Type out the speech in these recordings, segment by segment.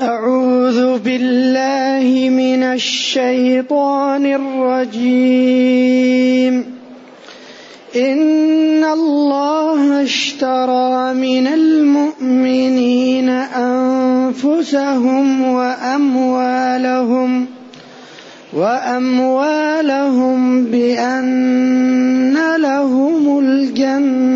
أعوذ بالله من الشيطان الرجيم. إن الله اشترى من المؤمنين أنفسهم وأموالهم وأموالهم بأن لهم الجنة.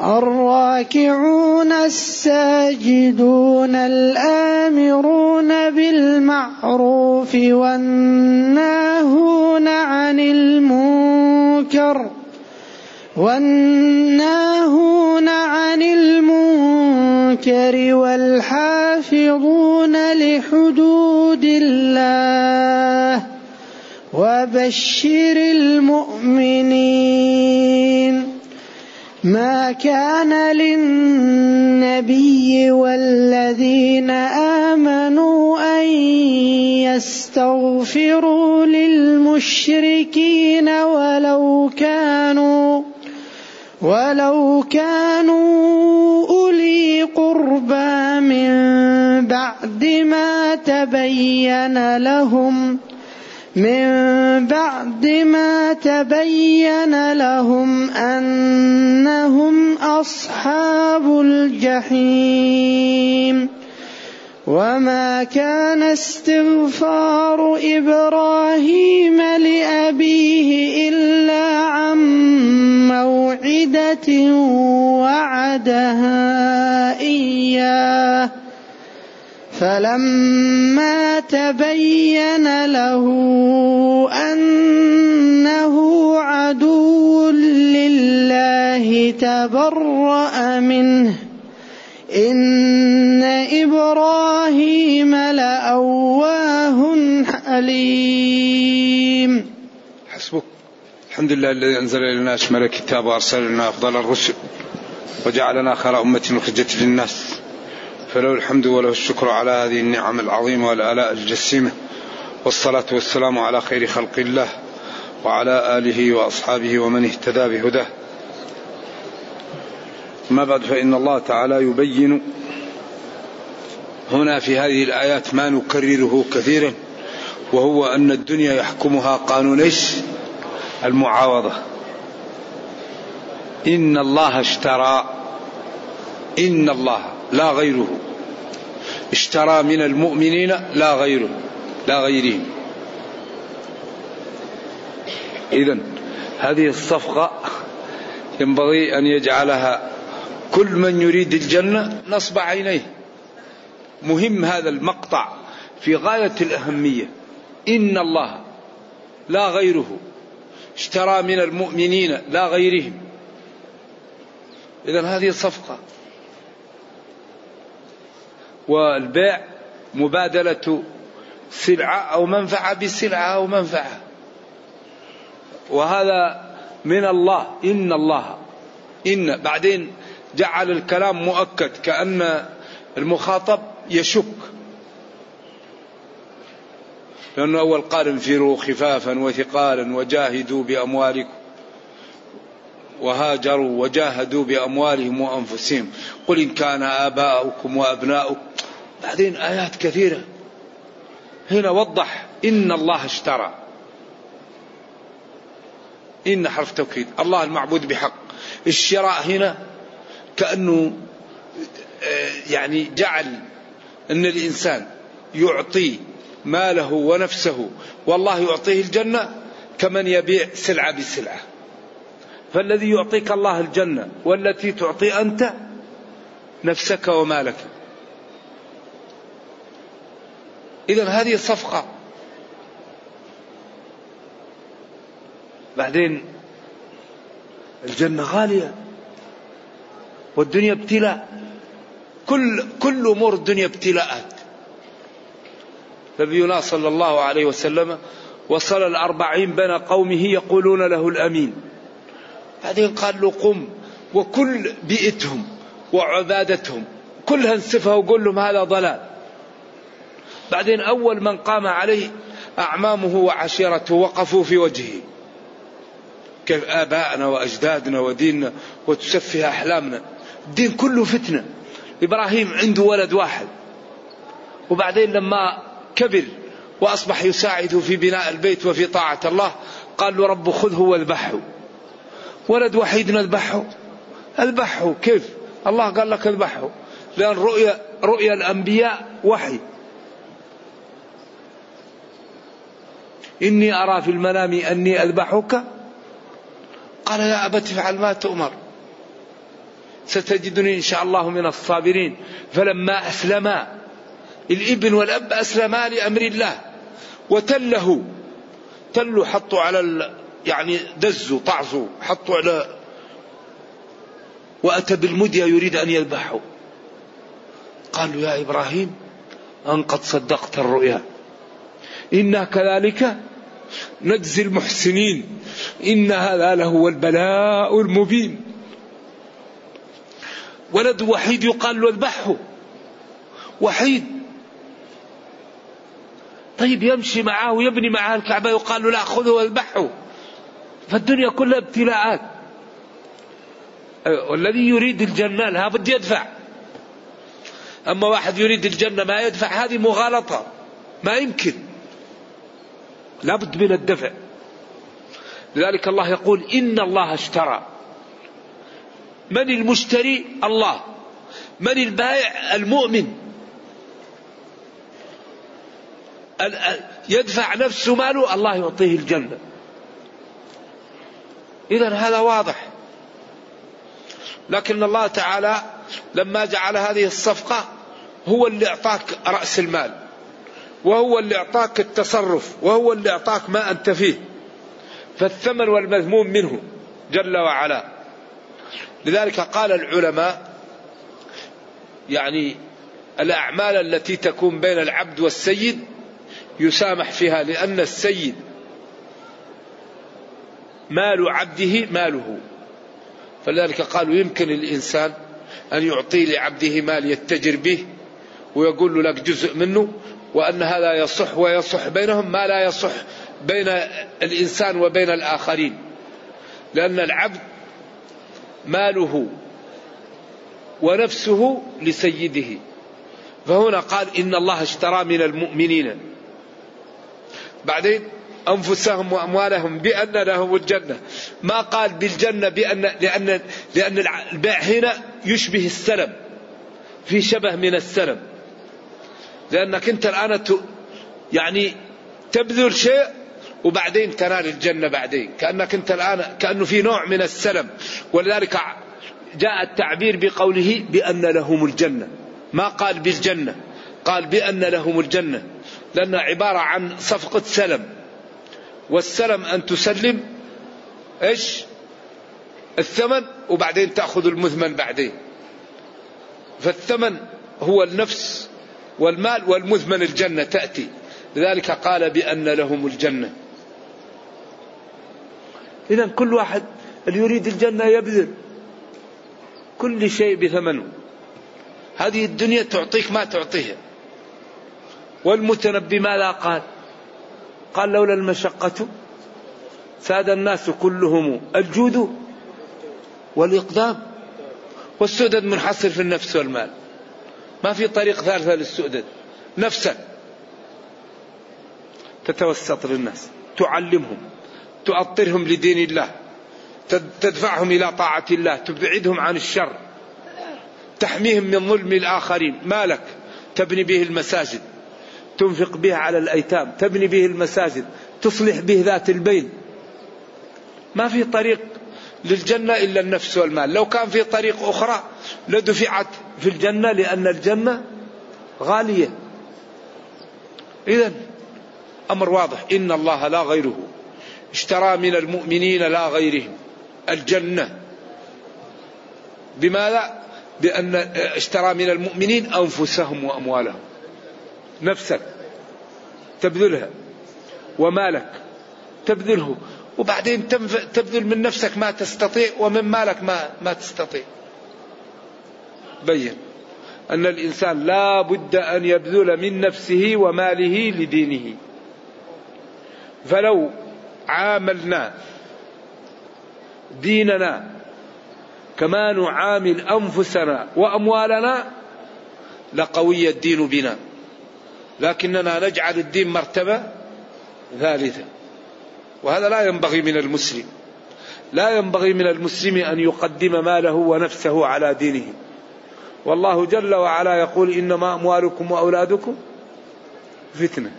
الراكعون الساجدون الآمرون بالمعروف والناهون عن المنكر والناهون عن المنكر والحافظون لحدود الله وبشر المؤمنين ما كان للنبي والذين آمنوا أن يستغفروا للمشركين ولو كانوا ولو كانوا أولي قربى من بعد ما تبين لهم من بعد ما تبين لهم أنهم أصحاب الجحيم وما كان استغفار إبراهيم لأبيه إلا عن موعدة وعدها إياه. فلما تبين له أنه عدو لله تبرأ منه. إن إبراهيم لأواه حليم. حسبك. الحمد لله الذي أنزل إلينا اشمل الكتاب وأرسل لنا أفضل الرسل وجعلنا خير أمة أخرجت للناس. فله الحمد وله الشكر على هذه النعم العظيمة والآلاء الجسيمة. والصلاة والسلام على خير خلق الله وعلى آله وأصحابه ومن اهتدى بهداه. ما بعد فإن الله تعالى يبين هنا في هذه الآيات ما نكرره كثيرا وهو أن الدنيا يحكمها قانون إيش؟ المعاوضة. إن الله اشترى إن الله لا غيره. اشترى من المؤمنين لا غيره لا غيرهم إذا هذه الصفقة ينبغي أن يجعلها كل من يريد الجنة نصب عينيه. مهم هذا المقطع في غاية الأهمية. إن الله لا غيره. اشترى من المؤمنين لا غيرهم. إذا هذه صفقة والبيع مبادلة سلعة أو منفعة بسلعة أو منفعة. وهذا من الله. إن الله. إن. بعدين جعل الكلام مؤكد كأن المخاطب يشك. لأنه أول قال انفروا خفافا وثقالا وجاهدوا بأموالكم. وهاجروا وجاهدوا بأموالهم وأنفسهم. قل إن كان آباؤكم وأبناؤكم. بعدين آيات كثيرة. هنا وضح إن الله اشترى. إن حرف توكيد. الله المعبود بحق. الشراء هنا كأنه آه، يعني جعل أن الإنسان يعطي ماله ونفسه. والله يعطيه الجنة كمن يبيع سلعة بسلعة. فالذي يعطيك الله الجنة والتي تعطي أنت نفسك ومالك. إذا هذه صفقة بعدين الجنة غالية. والدنيا ابتلاء. كل كل أمور الدنيا ابتلاءات. نبينا صلى الله عليه وسلم وصل الأربعين بين قومه يقولون له الأمين. بعدين قال له قم. وكل بيئتهم وعبادتهم. كلها انسفها وقول لهم هذا ضلال. بعدين أول من قام عليه أعمامه وعشيرته وقفوا في وجهه. كيف آبائنا وأجدادنا وديننا وتسفه أحلامنا. الدين كله فتنة. إبراهيم عنده ولد واحد. وبعدين لما كبر وأصبح يساعد في بناء البيت وفي طاعة الله قال له رب خذه واذبحه ولد وحيد نذبحه اذبحه كيف؟ الله قال لك اذبحه. لأن رؤيا رؤيا الأنبياء وحي. إني أرى في المنام أني أذبحك. قال يا أبت افعل ما تؤمر. ستجدني إن شاء الله من الصابرين. فلما أسلما الإبن والأب أسلما لأمر الله. وتله. تلوا حطوا على. يعني دزوا طعزوا حطوا على وأتى بالمدية يريد أن يذبحه. قالوا يا إبراهيم أن قد صدقت الرؤيا. إنا كذلك نجزي المحسنين. إن هذا لهو البلاء المبين. ولد وحيد يقال له اذبحه. وحيد. طيب يمشي معه ويبني معه الكعبة يقال له لا خذه واذبحه. فالدنيا كلها ابتلاءات. والذي يريد الجنة لا بد يدفع. أما واحد يريد الجنة ما يدفع هذه مغالطة. ما يمكن. لابد من الدفع. لذلك الله يقول إن الله اشترى. من المشتري؟ الله. من البائع؟ المؤمن. يدفع نفسه ماله الله يعطيه الجنة. إذا هذا واضح. لكن الله تعالى لما جعل هذه الصفقة هو اللي أعطاك رأس المال وهو اللي أعطاك التصرف وهو اللي أعطاك ما أنت فيه فالثمن والمذموم منه جل وعلا. لذلك قال العلماء يعني الأعمال التي تكون بين العبد والسيد يسامح فيها لأن السيد مال عبده ماله. فلذلك قالوا يمكن الإنسان أن يعطي لعبده مال يتجر به ويقول لك جزء منه وأن هذا يصح ويصح بينهم ما لا يصح بين الإنسان وبين الآخرين. لأن العبد ماله ونفسه لسيده. فهنا قال إن الله اشترى من المؤمنين. بعدين أنفسهم وأموالهم بأن لهم الجنة. ما قال بالجنة بأن لأن لأن البيع هنا يشبه السلم. في شبه من السلم. لأنك أنت الآن يعني تبذل شيء وبعدين تنال الجنة بعدين. كأنك أنت الآن كأنه في نوع من السلم. ولذلك جاء التعبير بقوله بأن لهم الجنة. ما قال بالجنة. قال بأن لهم الجنة. لأنها عبارة عن صفقة سلم. والسلم أن تسلم إيش؟ الثمن وبعدين تأخذ المثمن بعدين. فالثمن هو النفس والمال والمثمن الجنة تأتي. لذلك قال بأن لهم الجنة. إذا كل واحد اللي يريد الجنة يبذل كل شيء بثمنه. هذه الدنيا تعطيك ما تعطيها. والمتنبي ماذا قال. قال لولا المشقة ساد الناس كلهم الجود والإقدام والسؤدد منحصر في النفس والمال. ما في طريق ثالثة للسؤدد نفسك. تتوسط للناس تعلمهم. تؤطرهم لدين الله. تدفعهم إلى طاعة الله. تبعدهم عن الشر. تحميهم من ظلم الآخرين. مالك. تبني به المساجد. تنفق به على الأيتام تبني به المساجد تصلح به ذات البين ما في طريق للجنة إلا النفس والمال. لو كان في طريق أخرى لدفعت في الجنة لأن الجنة غالية. إذا أمر واضح إن الله لا غيره. اشترى من المؤمنين لا غيرهم. الجنة. بماذا؟ بأن اشترى من المؤمنين أنفسهم وأموالهم. نفسك تبذلها ومالك. تبذله. وبعدين تبذل من نفسك ما تستطيع ومن مالك ما ما تستطيع. بين. أن الإنسان لا بد أن يبذل من نفسه وماله لدينه. فلو عاملنا ديننا كما نعامل أنفسنا وأموالنا لقوي الدين بنا. لكننا نجعل الدين مرتبة ثالثة. وهذا لا ينبغي من المسلم لا ينبغي من المسلم أن يقدم ماله ونفسه على دينه. والله جل وعلا يقول إنما أموالكم وأولادكم فتنة.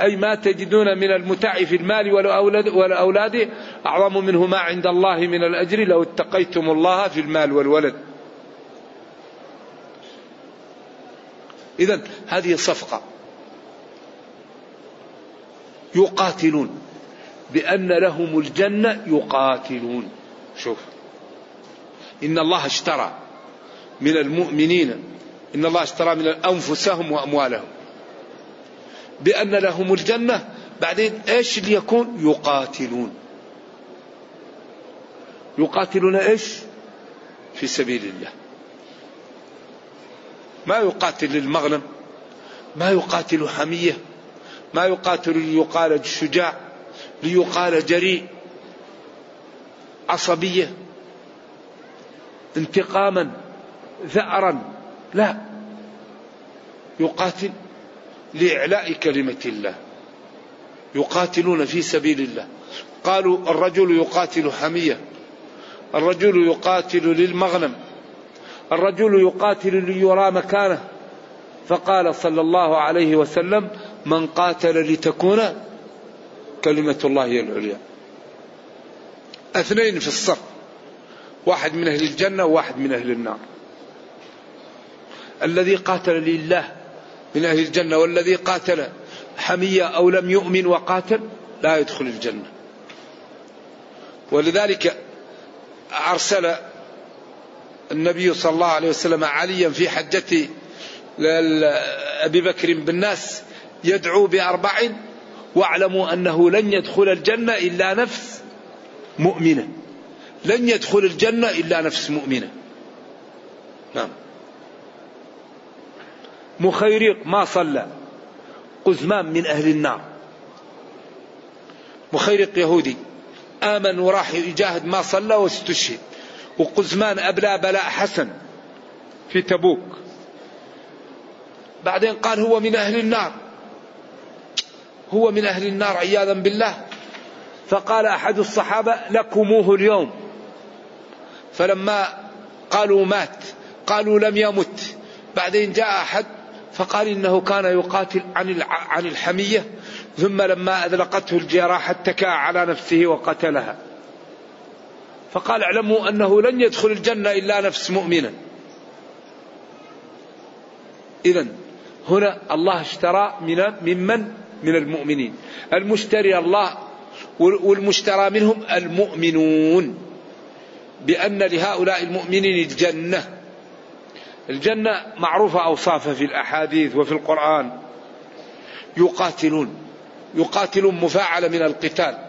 أي ما تجدون من المتع في المال والأولاد أعظم منه ما عند الله من الأجر لو اتقيتم الله في المال والولد. إذا هذه صفقة. يقاتلون. بأن لهم الجنة يقاتلون. شوف. إن الله اشترى من المؤمنين. إن الله اشترى من أنفسهم وأموالهم. بأن لهم الجنة. بعدين إيش ليكون يقاتلون. يقاتلون إيش؟ في سبيل الله. ما يقاتل للمغنم؟ ما يقاتل حمية؟ ما يقاتل ليقال شجاع؟ ليقال جريء؟ عصبية؟ انتقاما؟ ثأرا لا. يقاتل لإعلاء كلمة الله. يقاتلون في سبيل الله. قالوا الرجل يقاتل حمية. الرجل يقاتل للمغنم. الرجل يقاتل ليرى مكانه. فقال صلى الله عليه وسلم من قاتل لتكون كلمة الله هي العليا. اثنين في الصف. واحد من أهل الجنة وواحد من أهل النار. الذي قاتل لله من أهل الجنة والذي قاتل حمية أو لم يؤمن وقاتل لا يدخل الجنة. ولذلك أرسل النبي صلى الله عليه وسلم عليا في حجة أبي بكر بالناس يدعو بأربع واعلموا أنه لن يدخل الجنة إلا نفس مؤمنة. لن يدخل الجنة إلا نفس مؤمنة. نعم. مخيريق ما صلى. قزمان من أهل النار. مخيرق يهودي. آمن وراح يجاهد ما صلى واستشهد. وقزمان أبلى بلاء حسن في تبوك. بعدين قال هو من أهل النار. هو من أهل النار عياذا بالله. فقال أحد الصحابة لكموه اليوم. فلما قالوا مات قالوا لم يمت. بعدين جاء أحد فقال إنه كان يقاتل عن عن الحمية ثم لما أذلقته الجراح اتكى على نفسه وقتلها. فقال اعلموا أنه لن يدخل الجنة إلا نفس مؤمنة. إذا هنا الله اشترى من ممن؟ من المؤمنين. المشتري الله والمشترى منهم المؤمنون. بأن لهؤلاء المؤمنين الجنة. الجنة معروفة أوصافها في الأحاديث وفي القرآن. يقاتلون. يقاتلون مفاعلة من القتال.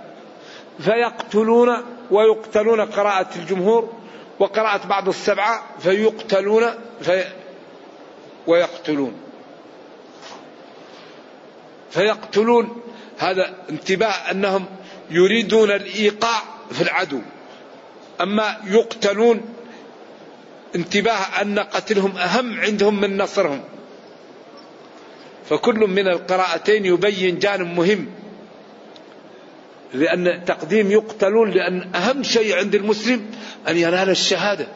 فيقتلون ويقتلون قراءة الجمهور وقراءة بعض السبعة فيقتلون في ويقتلون. فيقتلون. هذا انتباه أنهم يريدون الإيقاع في العدو. أما يقتلون انتباه أن قتلهم أهم عندهم من نصرهم. فكل من القراءتين يبين جانب مهم. لأن تقديم يقتلون لأن أهم شيء عند المسلم أن ينال الشهادة.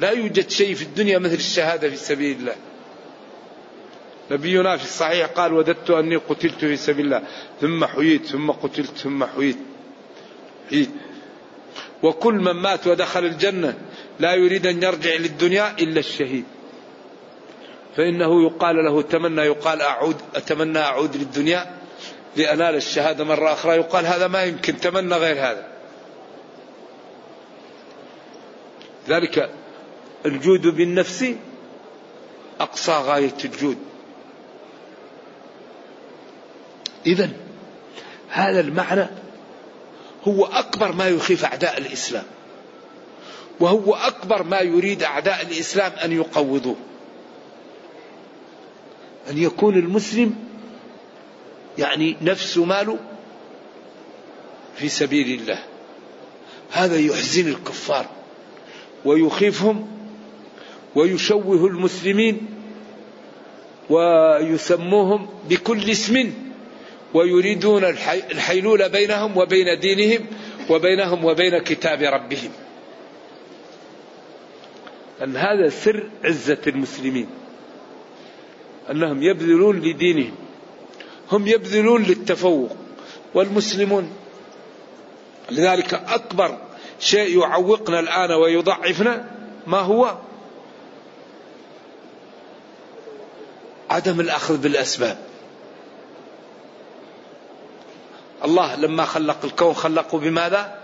لا يوجد شيء في الدنيا مثل الشهادة في سبيل الله. نبينا في الصحيح قال وددت أني قتلت في سبيل الله ثم حييت ثم قتلت ثم حييت حييت. وكل من مات ودخل الجنة لا يريد أن يرجع للدنيا إلا الشهيد. فإنه يقال له تمنى. يقال أعود أتمنى أعود للدنيا لأنال الشهادة مرة أخرى. يقال هذا ما يمكن تمنى غير هذا. ذلك الجود بالنفس أقصى غاية الجود. إذا هذا المعنى هو أكبر ما يخيف أعداء الإسلام وهو أكبر ما يريد أعداء الإسلام أن يقوضوه. أن يكون المسلم يعني نفس ماله في سبيل الله. هذا يحزن الكفار ويخيفهم ويشوه المسلمين ويسموهم بكل اسم ويريدون الحيلول بينهم وبين دينهم وبينهم وبين كتاب ربهم. أن هذا سر عزة المسلمين. أنهم يبذلون لدينهم. هم يبذلون للتفوق والمسلمون. لذلك أكبر شيء يعوقنا الآن ويضعفنا ما هو؟ عدم الأخذ بالأسباب. الله لما خلق الكون خلقه بماذا؟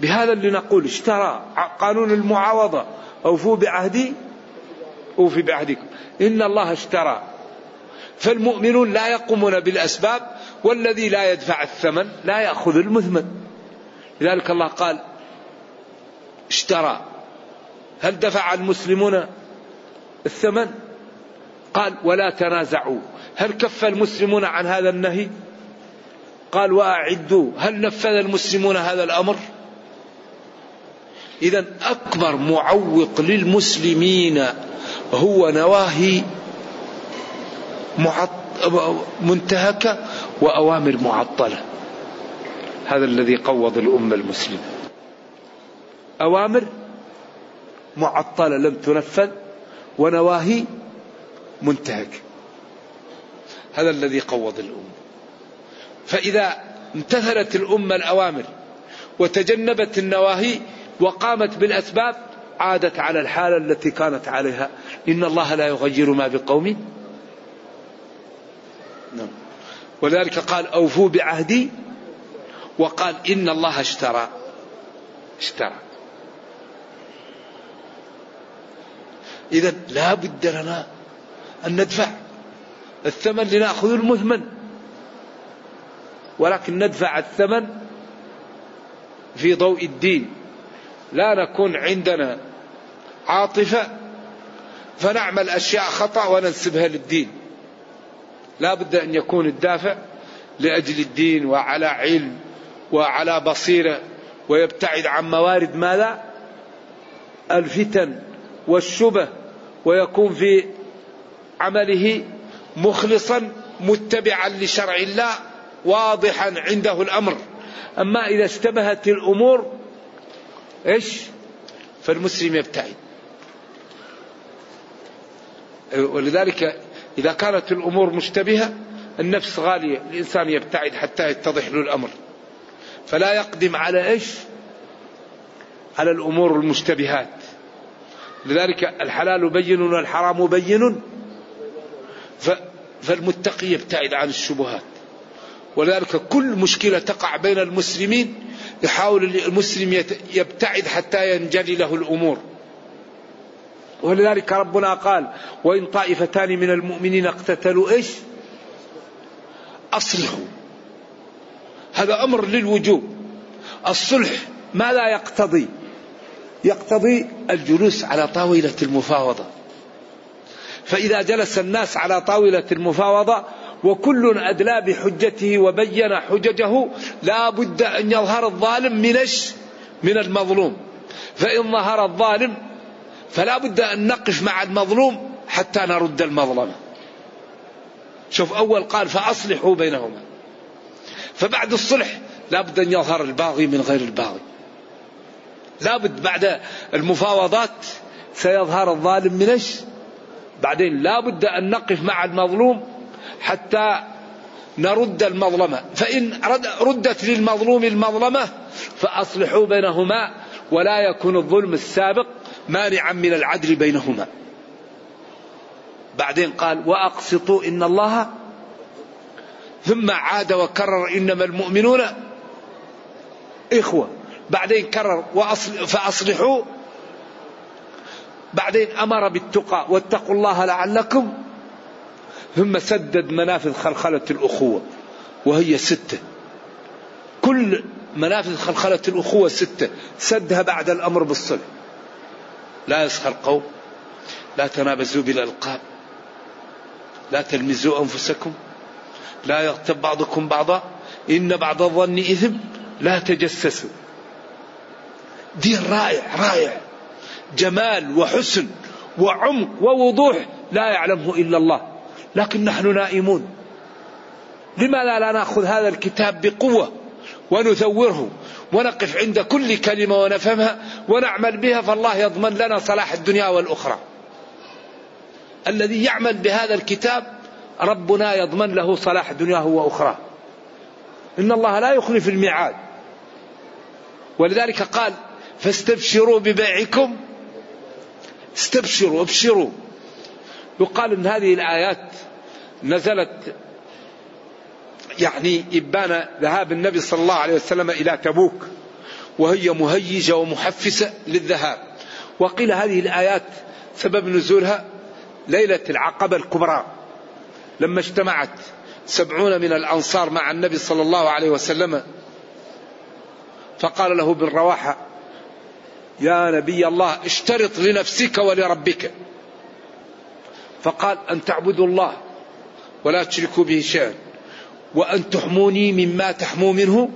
بهذا اللي نقول اشترى قانون المعاوضة. أوفوا بعهدي أوفي بعهدكم. إن الله اشترى. فالمؤمنون لا يقومون بالأسباب والذي لا يدفع الثمن لا يأخذ المثمن لذلك الله قال اشترى. هل دفع المسلمون الثمن؟ قال ولا تنازعوا. هل كف المسلمون عن هذا النهي؟ قال وأعدوا. هل نفذ المسلمون هذا الأمر؟ اذا أكبر معوق للمسلمين هو نواهي منتهكة وأوامر معطلة. هذا الذي قوض الأمة المسلمة. أوامر معطلة لم تنفذ ونواهي منتهكه هذا الذي قوض الأمة. فإذا امتثلت الأمة الأوامر وتجنبت النواهي وقامت بالأسباب عادت على الحالة التي كانت عليها. إن الله لا يغير ما بقوم ولذلك قال أوفوا بعهدي وقال إن الله اشترى. اشترى. إذا لا بد لنا أن ندفع. الثمن لنأخذ المثمن. ولكن ندفع الثمن في ضوء الدين. لا نكون عندنا عاطفة فنعمل أشياء خطأ وننسبها للدين. لا بد أن يكون الدافع لأجل الدين وعلى علم وعلى بصيرة ويبتعد عن موارد ماذا؟ الفتن والشبه ويكون في عمله مخلصا متبعا لشرع الله واضحا عنده الأمر. أما إذا اشتبهت الأمور إيش؟ فالمسلم يبتعد. ولذلك إذا كانت الأمور مشتبهة النفس غالية الإنسان يبتعد حتى يتضح له الأمر. فلا يقدم على إيش؟ على الأمور المشتبهات. لذلك الحلال بين والحرام بين. فالمتقي يبتعد عن الشبهات. ولذلك كل مشكلة تقع بين المسلمين يحاول المسلم يبتعد حتى ينجلي له الأمور. ولذلك ربنا قال وإن طائفتان من المؤمنين اقتتلوا إيش؟ أصلحوا. هذا أمر للوجوب. الصلح ماذا يقتضي. يقتضي الجلوس على طاولة المفاوضة. فإذا جلس الناس على طاولة المفاوضة وكل أدلى بحجته وبين حججه لا بد أن يظهر الظالم من من المظلوم. فإن ظهر الظالم فلا بد أن نقف مع المظلوم حتى نرد المظلمة شوف أول قال فأصلحوا بينهما. فبعد الصلح لا بد أن يظهر الباغي من غير الباغي. لا بد بعد المفاوضات سيظهر الظالم من إيش؟ بعدين لا بد أن نقف مع المظلوم حتى نرد المظلمة. فإن ردت للمظلوم المظلمة فأصلحوا بينهما ولا يكون الظلم السابق مانعا من العدل بينهما. بعدين قال وأقسطوا إن الله ثم عاد وكرر إنما المؤمنون إخوة. بعدين كرر وأصل فأصلحوا. بعدين أمر بالتقى واتقوا الله لعلكم. ثم سدد منافذ خلخلة الأخوة وهي ستة. كل منافذ خلخلة الأخوة ستة. سدها بعد الأمر بالصلح. لا يسخر قوم لا تنابزوا بالألقاب لا تلمزوا أنفسكم لا يغتب بعضكم بعضا إن بعض الظن إثم لا تجسسوا. دين رائع رائع. جمال وحسن وعمق ووضوح لا يعلمه إلا الله. لكن نحن نائمون. لماذا لا نأخذ هذا الكتاب بقوة ونثوره ونقف عند كل كلمة ونفهمها ونعمل بها فالله يضمن لنا صلاح الدنيا والأخرى. الذي يعمل بهذا الكتاب ربنا يضمن له صلاح دنياه واخراه. إن الله لا يخلف الميعاد. ولذلك قال: فاستبشروا ببيعكم استبشروا ابشروا. يقال إن هذه الآيات نزلت يعني إبان ذهاب النبي صلى الله عليه وسلم إلى تبوك وهي مهيجة ومحفزة للذهاب. وقيل هذه الآيات سبب نزولها ليلة العقبة الكبرى لما اجتمعت سبعون من الأنصار مع النبي صلى الله عليه وسلم. فقال له بالرواحة يا نبي الله اشترط لنفسك ولربك. فقال أن تعبدوا الله ولا تشركوا به شيئا. وأن تحموني مما تحموا منه.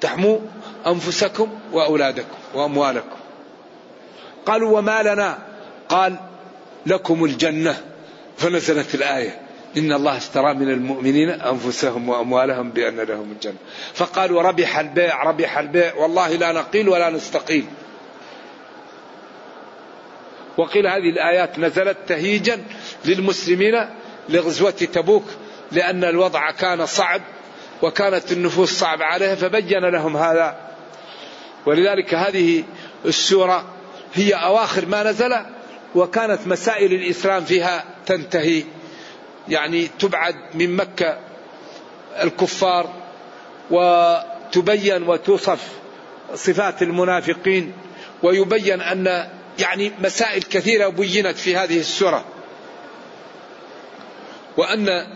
تحموا أنفسكم وأولادكم وأموالكم. قالوا وما لنا؟ قال لكم الجنة. فنزلت الآية. إن الله اشترى من المؤمنين أنفسهم وأموالهم بأن لهم الجنة. فقالوا ربح البيع ربح البيع. والله لا نقيل ولا نستقيل وقيل هذه الآيات نزلت تهيجا للمسلمين لغزوة تبوك لأن الوضع كان صعب وكانت النفوس صعبة عليها فبين لهم هذا. ولذلك هذه السورة هي أواخر ما نزل وكانت مسائل الإسلام فيها تنتهي. يعني تبعد من مكة الكفار وتبين وتوصف صفات المنافقين ويبين أن يعني مسائل كثيرة بينت في هذه السورة. وأن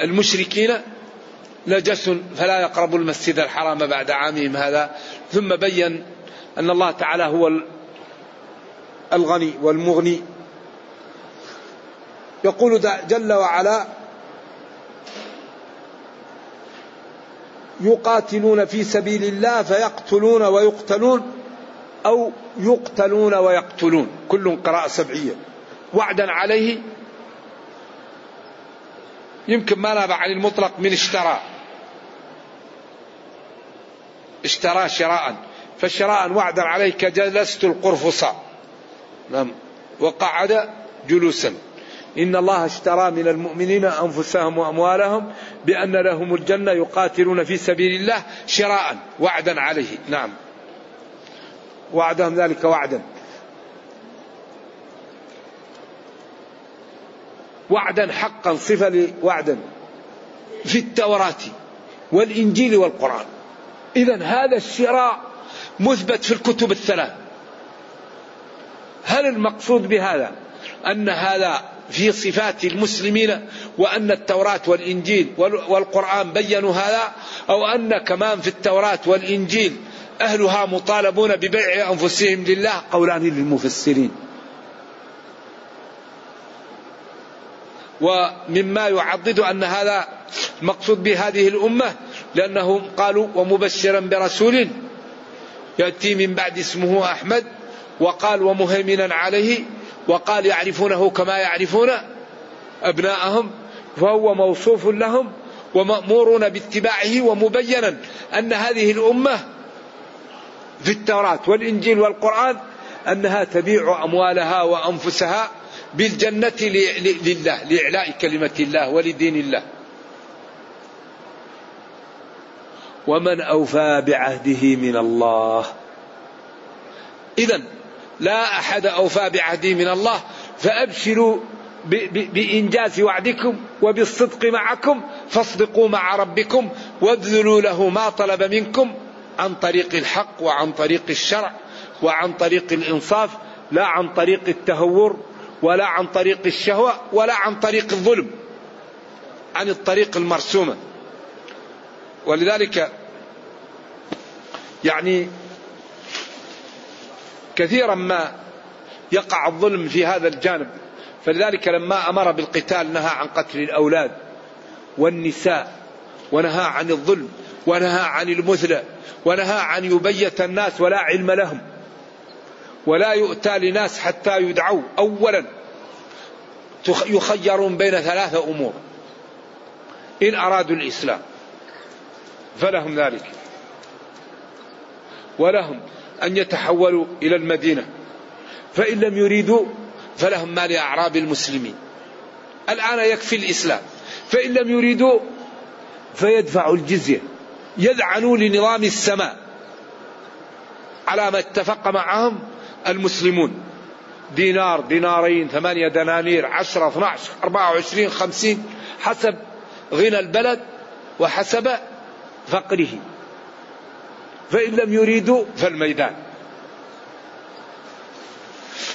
المشركين نجس فلا يقربوا المسجد الحرام بعد عامهم هذا. ثم بين أن الله تعالى هو الغني والمغني. يقول جل وعلا يقاتلون في سبيل الله فيقتلون ويقتلون أو يقتلون ويقتلون. كل قراءة سبعية. وعدا عليه يمكن ما نابع عن المطلق من اشترى. اشترى شراء. فشراء وعدا عليك جلست القرفصة نعم. وقعد جلوسا. إن الله اشترى من المؤمنين أنفسهم وأموالهم بأن لهم الجنة يقاتلون في سبيل الله شراء. وعدا عليه. نعم. وعدهم ذلك وعدا. وعدا حقا صفة لوعدا في التوراة والإنجيل والقرآن. إذا هذا الشراء مثبت في الكتب الثلاث. هل المقصود بهذا أن هذا في صفات المسلمين وأن التوراة والإنجيل والقرآن بينوا هذا أو أن كمان في التوراة والإنجيل أهلها مطالبون ببيع أنفسهم لله؟ قولان للمفسرين. ومما يعضد أن هذا مقصود بهذه الأمة لأنهم قالوا ومبشرا برسول يأتي من بعد اسمه أحمد وقال ومهيمنا عليه وقال يعرفونه كما يعرفون أبناءهم فهو موصوف لهم ومأمورون باتباعه ومبينا أن هذه الأمة في التوراة والإنجيل والقرآن أنها تبيع أموالها وأنفسها بالجنة لله لإعلاء كلمة الله ولدين الله. ومن أوفى بعهده من الله. إذا لا أحد أوفى بعهده من الله فأبشروا بإنجاز وعدكم وبالصدق معكم فاصدقوا مع ربكم وابذلوا له ما طلب منكم عن طريق الحق وعن طريق الشرع وعن طريق الإنصاف لا عن طريق التهور. ولا عن طريق الشهوة ولا عن طريق الظلم عن الطريق المرسومة. ولذلك يعني كثيرا ما يقع الظلم في هذا الجانب. فلذلك لما أمر بالقتال نهى عن قتل الأولاد والنساء ونهى عن الظلم ونهى عن المثلى ونهى عن يبيت الناس ولا علم لهم. ولا يؤتى لناس حتى يدعوا اولا. يخيرون بين ثلاثة أمور. إن أرادوا الإسلام فلهم ذلك. ولهم أن يتحولوا إلى المدينة. فإن لم يريدوا فلهم ما لأعراب المسلمين. الآن يكفي الإسلام. فإن لم يريدوا فيدفعوا الجزية. يذعنوا لنظام السماء. على ما اتفق معهم المسلمون. دينار دينارين ثمانية دنانير عشرة 12 24 50 حسب غنى البلد وحسب فقره. فإن لم يريدوا فالميدان.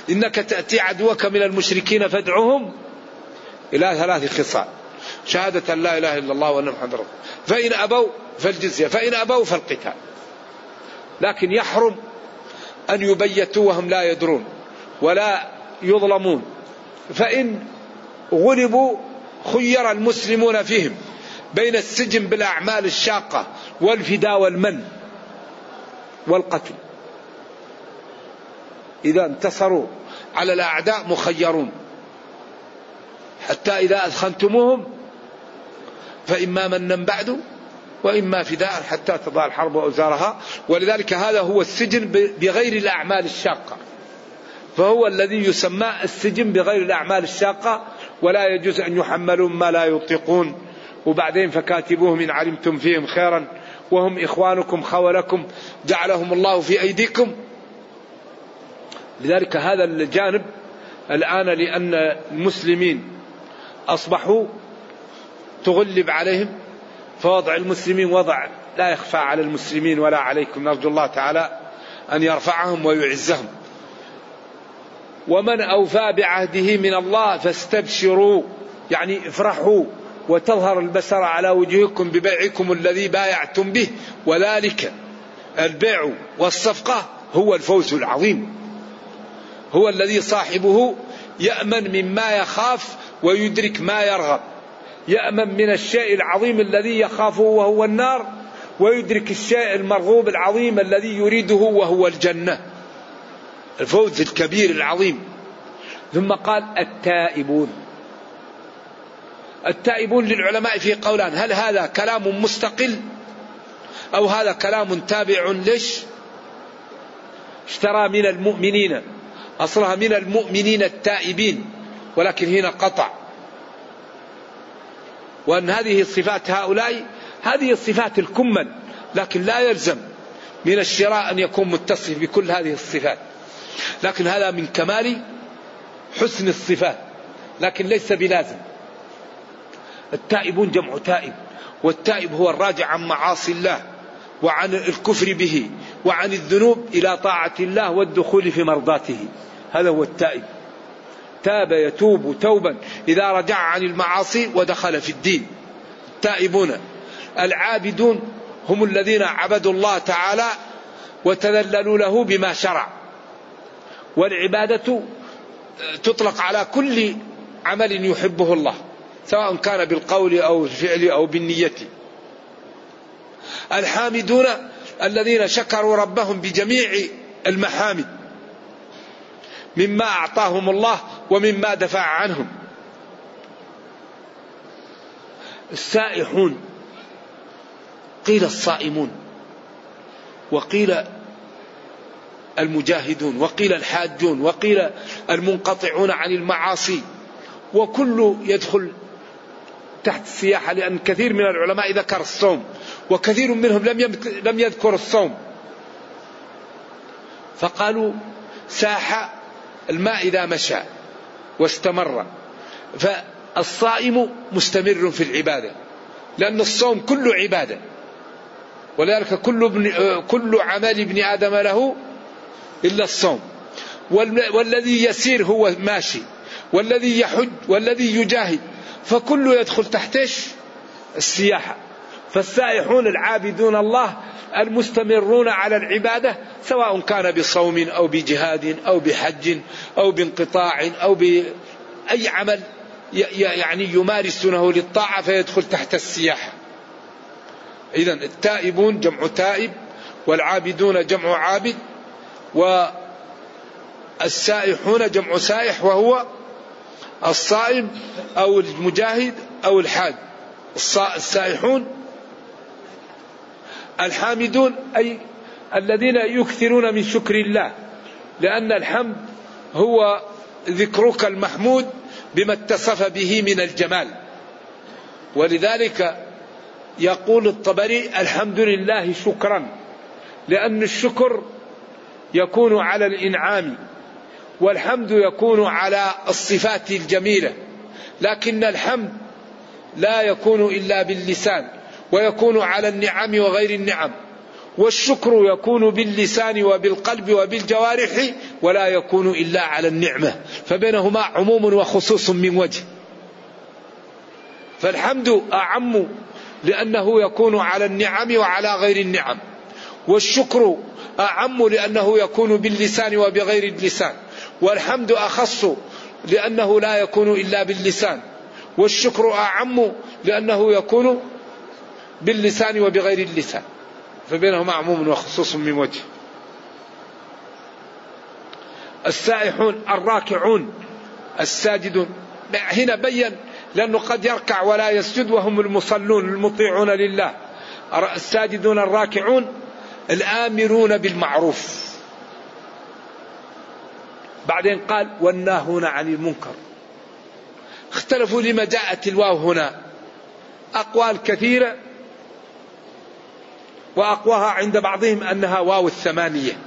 إنك تأتي عدوك من المشركين فادعهم إلى ثلاث خصال. شهادة لا إله إلا الله وأن محمد رسول فإن أبوا فالجزية فإن أبوا فالقتال. لكن يحرم أن يبيتوا وهم لا يدرون ولا يظلمون. فإن غلبوا خير المسلمون فيهم بين السجن بالأعمال الشاقة والفداء والمن والقتل. إذا انتصروا على الأعداء مخيرون. حتى إذا أثخنتموهم فإما منا بعد وإما فداء حتى تضع الحرب أوزارها ولذلك هذا هو السجن بغير الأعمال الشاقة. فهو الذي يسمى السجن بغير الأعمال الشاقة. ولا يجوز أن يحملوا ما لا يطيقون. وبعدين فكاتبوهم إن علمتم فيهم خيرا. وهم إخوانكم خولكم جعلهم الله في أيديكم. لذلك هذا الجانب الآن لأن المسلمين أصبحوا تغلب عليهم. فوضع المسلمين وضع. لا يخفى على المسلمين ولا عليكم. نرجو الله تعالى أن يرفعهم ويعزهم. ومن أوفى بعهده من الله فاستبشروا. يعني افرحوا وتظهر البشر على وجوهكم ببيعكم الذي بايعتم به. وذلك البيع والصفقة هو الفوز العظيم. هو الذي صاحبه يأمن مما يخاف ويدرك ما يرغب. يأمن من الشيء العظيم الذي يخافه وهو النار ويدرك الشيء المرغوب العظيم الذي يريده وهو الجنة. الفوز الكبير العظيم. ثم قال التائبون. التائبون للعلماء في قولان هل هذا كلام مستقل؟ أو هذا كلام تابع ليش؟ اشترى من المؤمنين أصلها من المؤمنين التائبين ولكن هنا قطع. وأن هذه صفات هؤلاء هذه الصفات الكمل لكن لا يلزم من الشراء أن يكون متصف بكل هذه الصفات. لكن هذا من كمال حسن الصفات لكن ليس بلازم. التائبون جمع تائب والتائب هو الراجع عن معاصي الله وعن الكفر به وعن الذنوب إلى طاعة الله والدخول في مرضاته. هذا هو التائب. تاب يتوب توبا إذا رجع عن المعاصي ودخل في الدين. التائبون العابدون هم الذين عبدوا الله تعالى وتذللوا له بما شرع. والعبادة تطلق على كل عمل يحبه الله سواء كان بالقول أو الفعل أو بالنية. الحامدون الذين شكروا ربهم بجميع المحامد. مما أعطاهم الله ومما دفع عنهم. السائحون قيل الصائمون وقيل المجاهدون وقيل الحاجون وقيل المنقطعون عن المعاصي وكل يدخل تحت السياحة لأن كثير من العلماء ذكر الصوم وكثير منهم لم لم يذكر الصوم. فقالوا ساح الماء إذا مشى واستمر. فالصائم مستمر في العبادة لأن الصوم كله عبادة. ولذلك كل, ابن كل عمل ابن آدم له إلا الصوم. والذي يسير هو ماشي والذي يحج والذي يجاهد. فكله يدخل تحت السياحة. فالسائحون العابدون الله المستمرون على العبادة سواء كان بصوم أو بجهاد أو بحج أو بانقطاع أو بأي عمل يعني يمارسونه للطاعة فيدخل تحت السياحة إذا التائبون جمع تائب والعابدون جمع عابد والسائحون جمع سائح وهو الصائم أو المجاهد أو الحاج. السائحون الحامدون أي الذين يكثرون من شكر الله لأن الحمد هو ذكرك المحمود بما اتصف به من الجمال. ولذلك يقول الطبري الحمد لله شكرا لأن الشكر يكون على الإنعام والحمد يكون على الصفات الجميلة لكن الحمد لا يكون إلا باللسان. ويكون على النعم وغير النعم. والشكر يكون باللسان وبالقلب وبالجوارح ولا يكون إلا على النعمة. فبينهما عموم وخصوص من وجه. فالحمد أعم لأنه يكون على النعم وعلى غير النعم. والشكر أعم لأنه يكون باللسان وبغير اللسان. والحمد أخص لأنه لا يكون إلا باللسان. والشكر أعم لأنه يكون باللسان وبغير اللسان. فبينهما عموم وخصوص من وجه. السائحون الراكعون الساجدون. هنا بين لأنه قد يركع ولا يسجد وهم المصلون المطيعون لله. الساجدون الراكعون الآمرون بالمعروف. بعدين قال والناهون عن المنكر. اختلفوا لما جاءت الواو هنا. أقوال كثيرة وأقواها عند بعضهم أنها واو الثمانية.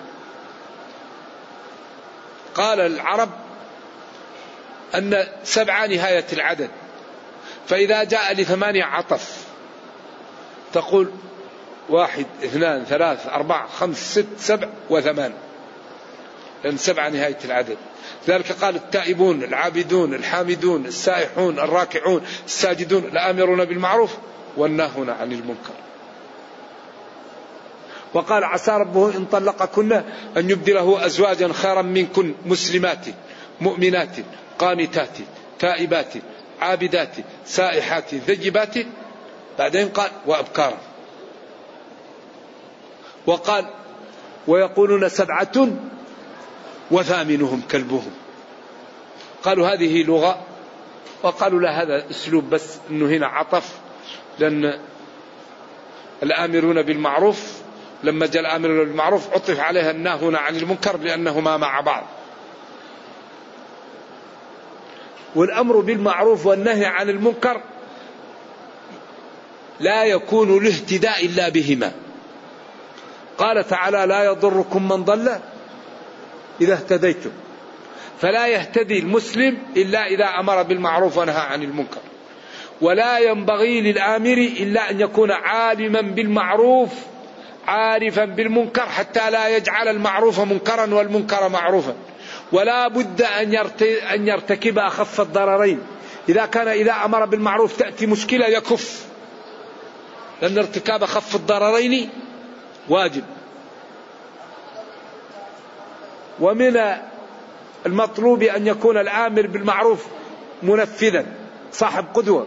قال العرب أن سبعة نهاية العدد. فإذا جاء لثمانية عطف. تقول واحد اثنان ثلاث أربعة خمس ست سبع وثمان. لأن سبعة نهاية العدد. ذلك قال التائبون العابدون الحامدون السائحون الراكعون الساجدون الآمرون بالمعروف والناهون عن المنكر. وقال عسى ربه إن طلقكن أن يبدله أزواجا خيرا منكن مسلمات مؤمنات قانتات تائبات عابدات سائحات ذجبات. بعدين قال وأبكارا وقال ويقولون سبعة وثامنهم كلبهم. قالوا هذه لغة. وقالوا لا هذا أسلوب بس إنه هنا عطف لأن الآمرون بالمعروف لما جاء الأمر بالمعروف عطف عليها الناهون عن المنكر لأنهما مع بعض. والأمر بالمعروف والنهي عن المنكر لا يكون الاهتداء إلا بهما. قال تعالى لا يضركم من ضل إذا اهتديتم. فلا يهتدي المسلم إلا إذا أمر بالمعروف ونهى عن المنكر. ولا ينبغي للآمر إلا أن يكون عالما بالمعروف عارفا بالمنكر حتى لا يجعل المعروف منكرا والمنكر معروفا. ولا بد أن, أن يرتكب أخف الضررين. إذا كان إذا أمر بالمعروف تأتي مشكلة يكف. لأن ارتكاب أخف الضررين واجب. ومن المطلوب أن يكون الآمر بالمعروف منفذا صاحب قدوة.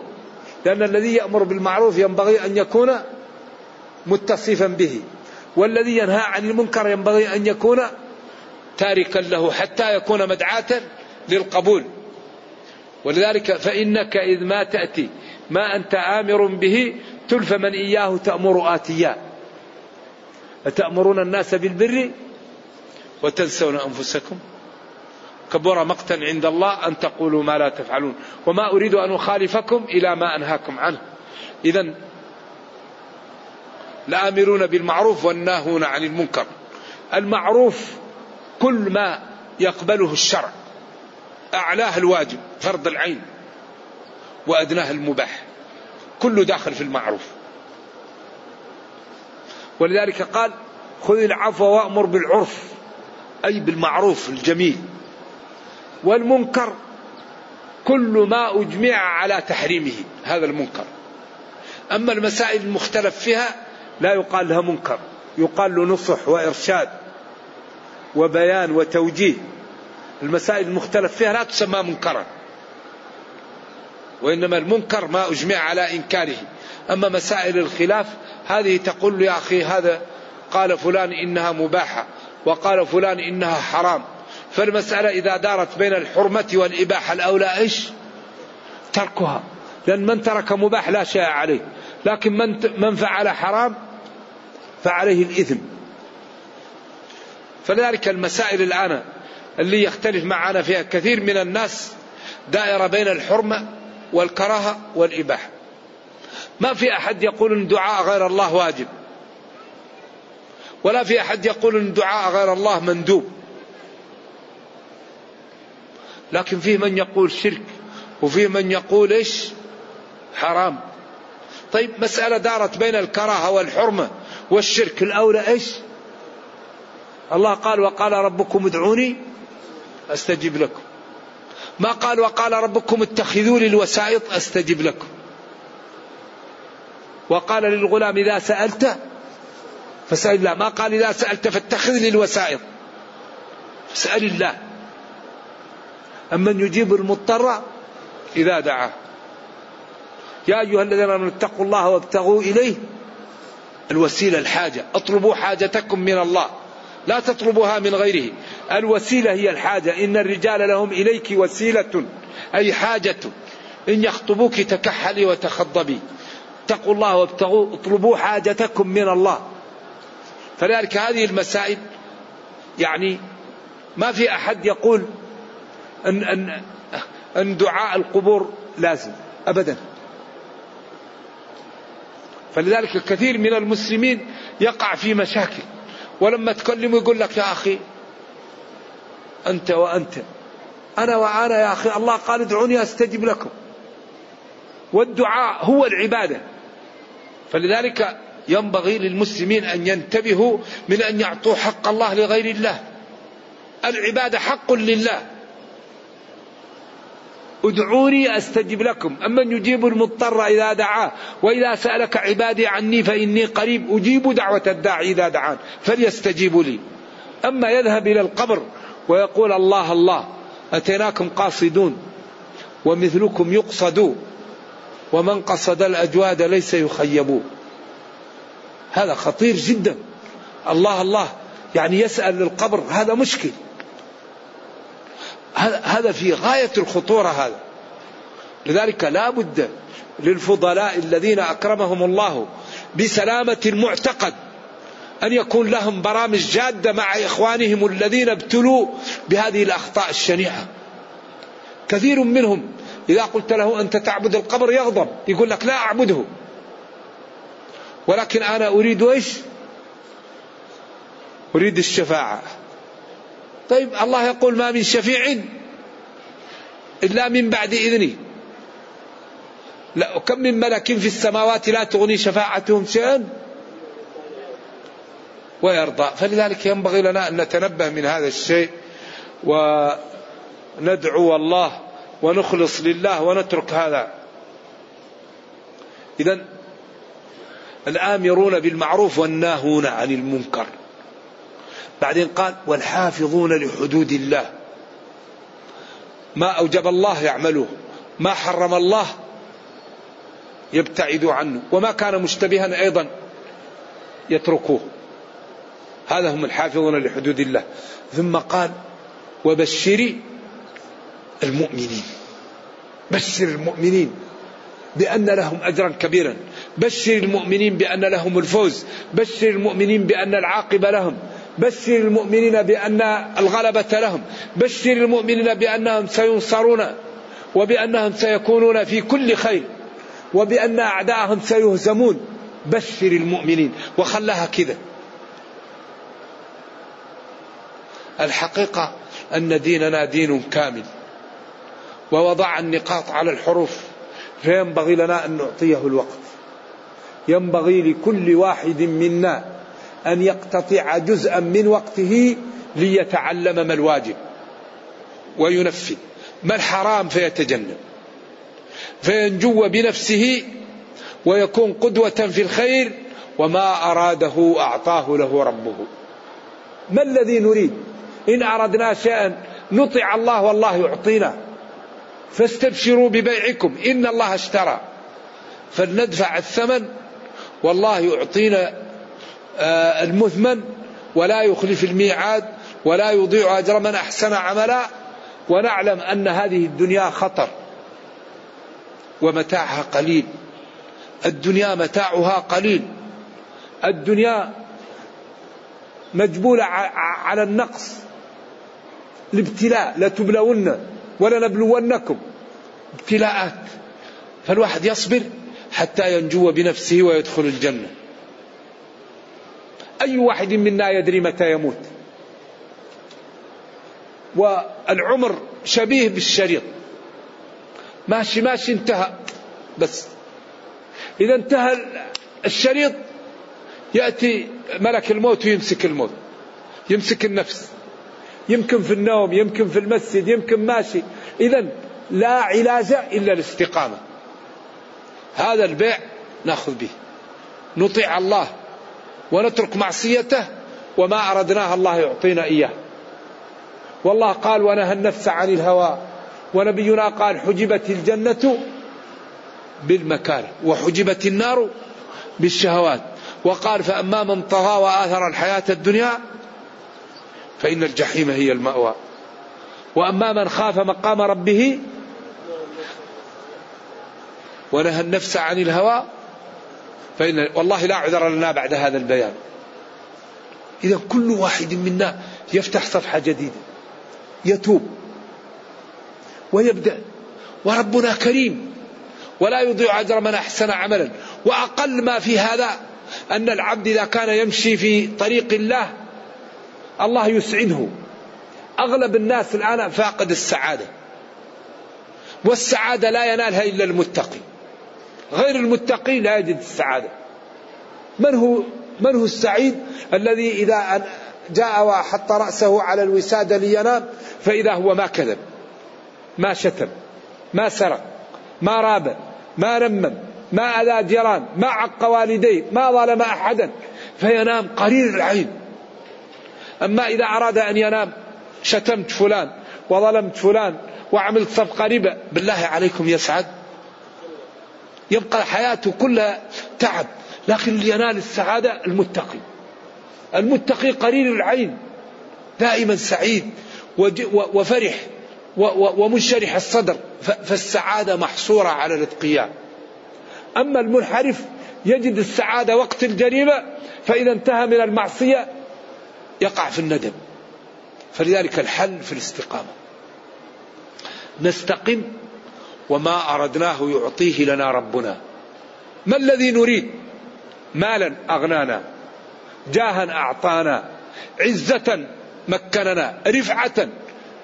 لأن الذي يأمر بالمعروف ينبغي أن يكون متصفا به. والذي ينهى عن المنكر ينبغي أن يكون تاركا له حتى يكون مدعاة للقبول. ولذلك فإنك إذ ما تأتي ما أنت آمر به تلف من إياه تأمر آتيا. أتأمرون الناس بالبر وتنسون أنفسكم؟ كبر مقتا عند الله أن تقولوا ما لا تفعلون. وما أريد أن أخالفكم إلى ما أنهاكم عنه. إذا لآمرون بالمعروف والناهون عن المنكر. المعروف كل ما يقبله الشرع. أعلاه الواجب فرض العين وأدناه المباح. كله داخل في المعروف. ولذلك قال خذ العفو وأمر بالعرف. أي بالمعروف الجميل. والمنكر كل ما أجمع على تحريمه هذا المنكر. أما المسائل المختلف فيها لا يقال لها منكر يقال له نصح وإرشاد وبيان وتوجيه. المسائل المختلف فيها لا تسمى منكرا وإنما المنكر ما أجمع على إنكاره. أما مسائل الخلاف هذه تقول يا أخي هذا قال فلان إنها مباحة وقال فلان إنها حرام. فالمسألة إذا دارت بين الحرمة والإباحة الأولى إيش؟ تركها. لأن من ترك مباح لا شيء عليه لكن من من فعل حرام فعليه الإثم. فلذلك المسائل الآن اللي يختلف معنا فيها كثير من الناس دائرة بين الحرمة والكراهة والإباحة. ما في أحد يقول أن دعاء غير الله واجب. ولا في أحد يقول أن دعاء غير الله مندوب. لكن فيه من يقول شرك وفيه من يقول إيش؟ حرام. طيب مسألة دارت بين الكراهة والحرمة. والشرك الأولى إيش؟ الله قال وقال ربكم ادعوني أستجب لكم. ما قال وقال ربكم اتخذوا لي الوسائط أستجب لكم. وقال للغلام إذا سألت فسأل الله. ما قال إذا سألت فاتخذ لي الوسائط. فاسأل الله. أمن يجيب المضطر إذا دعاه. يا أيها الذين آمنوا اتقوا الله وابتغوا إليه الوسيلة الحاجة. اطلبوا حاجتكم من الله. لا تطلبوها من غيره. الوسيلة هي الحاجة. إن الرجال لهم إليك وسيلة أي حاجة. إن يخطبوك تكحلي وتخضبي. اتقوا الله وابتغوا اطلبوا حاجتكم من الله. فلذلك هذه المسائل يعني ما في أحد يقول أن, أن, أن دعاء القبور لازم. أبدا. فلذلك الكثير من المسلمين يقع في مشاكل. ولما تكلمه يقول لك يا أخي أنت وأنت. أنا وأنا يا أخي الله قال ادعوني أستجب لكم. والدعاء هو العبادة. فلذلك ينبغي للمسلمين أن ينتبهوا من أن يعطوا حق الله لغير الله. العبادة حق لله. ادعوني أستجب لكم. امن يجيب المضطر إذا دعاه وإذا سألك عبادي عني فإني قريب أجيب دعوة الداعي إذا دعان فليستجيبوا لي. أما يذهب إلى القبر ويقول الله الله أتيناكم قاصدون؟ ومثلكم يقصد ومن قصد الأجواد ليس يخيب. هذا خطير جدا. الله الله يعني يسأل للقبر هذا مشكل. هذا في غاية الخطورة هذا. لذلك لا بد للفضلاء الذين أكرمهم الله بسلامة المعتقد أن يكون لهم برامج جادة مع إخوانهم الذين ابتلوا بهذه الأخطاء الشنيعة. كثير منهم إذا قلت له أنت تعبد القبر يغضب يقول لك لا أعبده. ولكن أنا أريد إيش؟ أريد الشفاعة. طيب الله يقول ما من شفيع إلا من بعد إذنه لا كم من ملك في السماوات لا تغني شفاعتهم شيئا ويرضى. فلذلك ينبغي لنا أن نتنبه من هذا الشيء وندعو الله ونخلص لله ونترك هذا. إذا الآمرون بالمعروف والناهون عن المنكر. بعدين قال والحافظون لحدود الله. ما أوجب الله يعملوه. ما حرم الله يبتعدوا عنه. وما كان مشتبها أيضا يتركوه. هذا هم الحافظون لحدود الله. ثم قال وبشري المؤمنين. بشر المؤمنين بأن لهم أجرا كبيرا. بشر المؤمنين بأن لهم الفوز. بشر المؤمنين بأن العاقبة لهم. بشر المؤمنين بأن الغلبة لهم بشر المؤمنين بأنهم سينصرون وبأنهم سيكونون في كل خير وبأن أعداءهم سيهزمون. بشر المؤمنين وخلاها كذا. الحقيقة أن ديننا دين كامل ووضع النقاط على الحروف فينبغي لنا أن نعطيه الوقت. ينبغي لكل واحد منا أن يقتطع جزءا من وقته ليتعلم ما الواجب وينفذ ما الحرام فيتجنب. فينجو بنفسه ويكون قدوة في الخير وما أراده أعطاه له ربه. ما الذي نريد؟ إن أردنا شيئا نطع الله والله يعطينا. فاستبشروا ببيعكم إن الله اشترى. فلندفع الثمن والله يعطينا المثمن ولا يخلف الميعاد ولا يضيع أجر من أحسن عملا. ونعلم أن هذه الدنيا خطر ومتاعها قليل. الدنيا متاعها قليل. الدنيا مجبولة على النقص. الابتلاء لتبلون ولنبلونكم ابتلاءات. فالواحد يصبر حتى ينجو بنفسه ويدخل الجنة. أي واحد منا يدري متى يموت. والعمر شبيه بالشريط. ماشي ماشي انتهى. بس. إذا انتهى الشريط يأتي ملك الموت ويمسك الموت. يمسك النفس. يمكن في النوم يمكن في المسجد يمكن ماشي. إذا لا علاج إلا الاستقامة. هذا البيع نأخذ به. نطيع الله. ونترك معصيته وما أردناه الله يعطينا إياه. والله قال ونهى النفس عن الهوى ونبينا قال حجبت الجنة بالمكاره وحجبت النار بالشهوات. وقال فأما من طغى وآثر الحياة الدنيا فإن الجحيم هي المأوى. وأما من خاف مقام ربه ونهى النفس عن الهوى فإن والله لا عذر لنا بعد هذا البيان. إذا كل واحد منا يفتح صفحة جديدة يتوب ويبدأ وربنا كريم ولا يضيع أجر من أحسن عملا. وأقل ما في هذا أن العبد إذا كان يمشي في طريق الله الله يسعده أغلب الناس الآن فاقد السعادة والسعادة لا ينالها إلا المتقي. غير المتقي لا يجد السعادة. من هو من هو السعيد الذي إذا جاء وحط رأسه على الوسادة لينام فإذا هو ما كذب ما شتم ما سرق ما راب ما رمم ما أذى جيران ما عق والديه ما ظلم أحدا فينام قرير العين. أما إذا أراد أن ينام شتمت فلان وظلمت فلان وعملت صفقة ربا بالله عليكم يسعد. يبقى حياته كلها تعب لكن ينال السعادة المتقي. المتقي قرير العين دائما سعيد وفرح ومنشرح الصدر فالسعادة محصورة على الاتقياء. أما المنحرف يجد السعادة وقت الجريمة فإذا انتهى من المعصية يقع في الندم. فلذلك الحل في الاستقامة. نستقم وما أردناه يعطيه لنا ربنا. ما الذي نريد؟ مالا أغنانا جاها أعطانا عزة مكننا رفعة.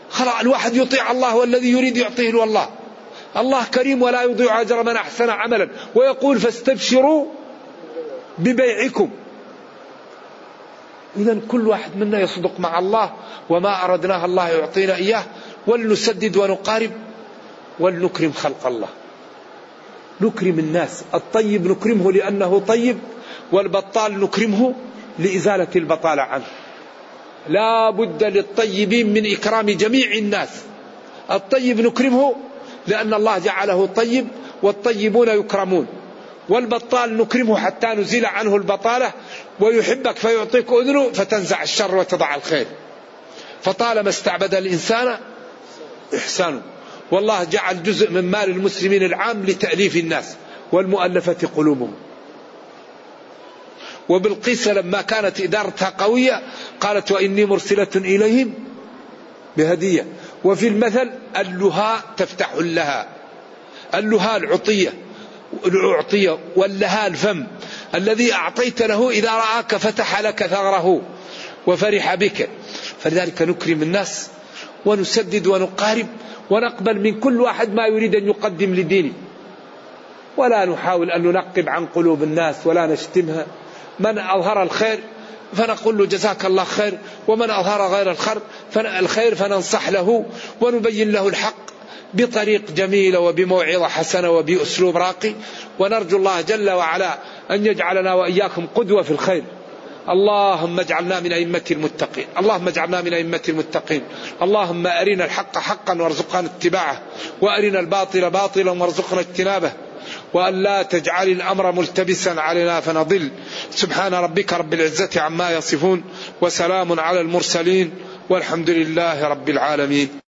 خلاص الواحد يطيع الله والذي يريد يعطيه والله الله. كريم ولا يضيع أجر من أحسن عملا. ويقول فاستبشروا ببيعكم. إذا كل واحد منا يصدق مع الله وما أردناه الله يعطينا إياه ولنسدد ونقارب. ولنكرم خلق الله. نكرم الناس. الطيب نكرمه لأنه طيب والبطال نكرمه لإزالة البطالة عنه. لا بد للطيبين من إكرام جميع الناس. الطيب نكرمه لأن الله جعله طيب والطيبون يكرمون. والبطال نكرمه حتى نزيل عنه البطالة ويحبك فيعطيك أذنه فتنزع الشر وتضع الخير. فطالما استعبد الإنسان إحسانه. والله جعل جزء من مال المسلمين العام لتأليف الناس والمؤلفة قلوبهم. وبالقيس لما كانت إدارتها قوية قالت وإني مرسلة إليهم بهدية. وفي المثل اللهاء تفتح اللها اللهاء العطية الأعطية واللها الفم. الذي أعطيت له إذا رآك فتح لك ثغره وفرح بك. فلذلك نكرم الناس ونسدد ونقارب ونقبل من كل واحد ما يريد أن يقدم لدينه. ولا نحاول أن ننقب عن قلوب الناس ولا نشتمها. من أظهر الخير فنقول له جزاك الله خير ومن أظهر غير الخير الخير فننصح له ونبين له الحق بطريق جميلة وبموعظة حسنة وبأسلوب راقي. ونرجو الله جل وعلا أن يجعلنا وإياكم قدوة في الخير. اللهم اجعلنا من أئمة المتقين. اللهم اجعلنا من أئمة المتقين. اللهم أرنا الحق حقا وارزقنا اتباعه. وأرنا الباطل باطلا وارزقنا اجتنابه. وأن لا تجعل الأمر ملتبسا علينا فنضل. سبحان ربك رب العزة عما يصفون. وسلام على المرسلين. والحمد لله رب العالمين.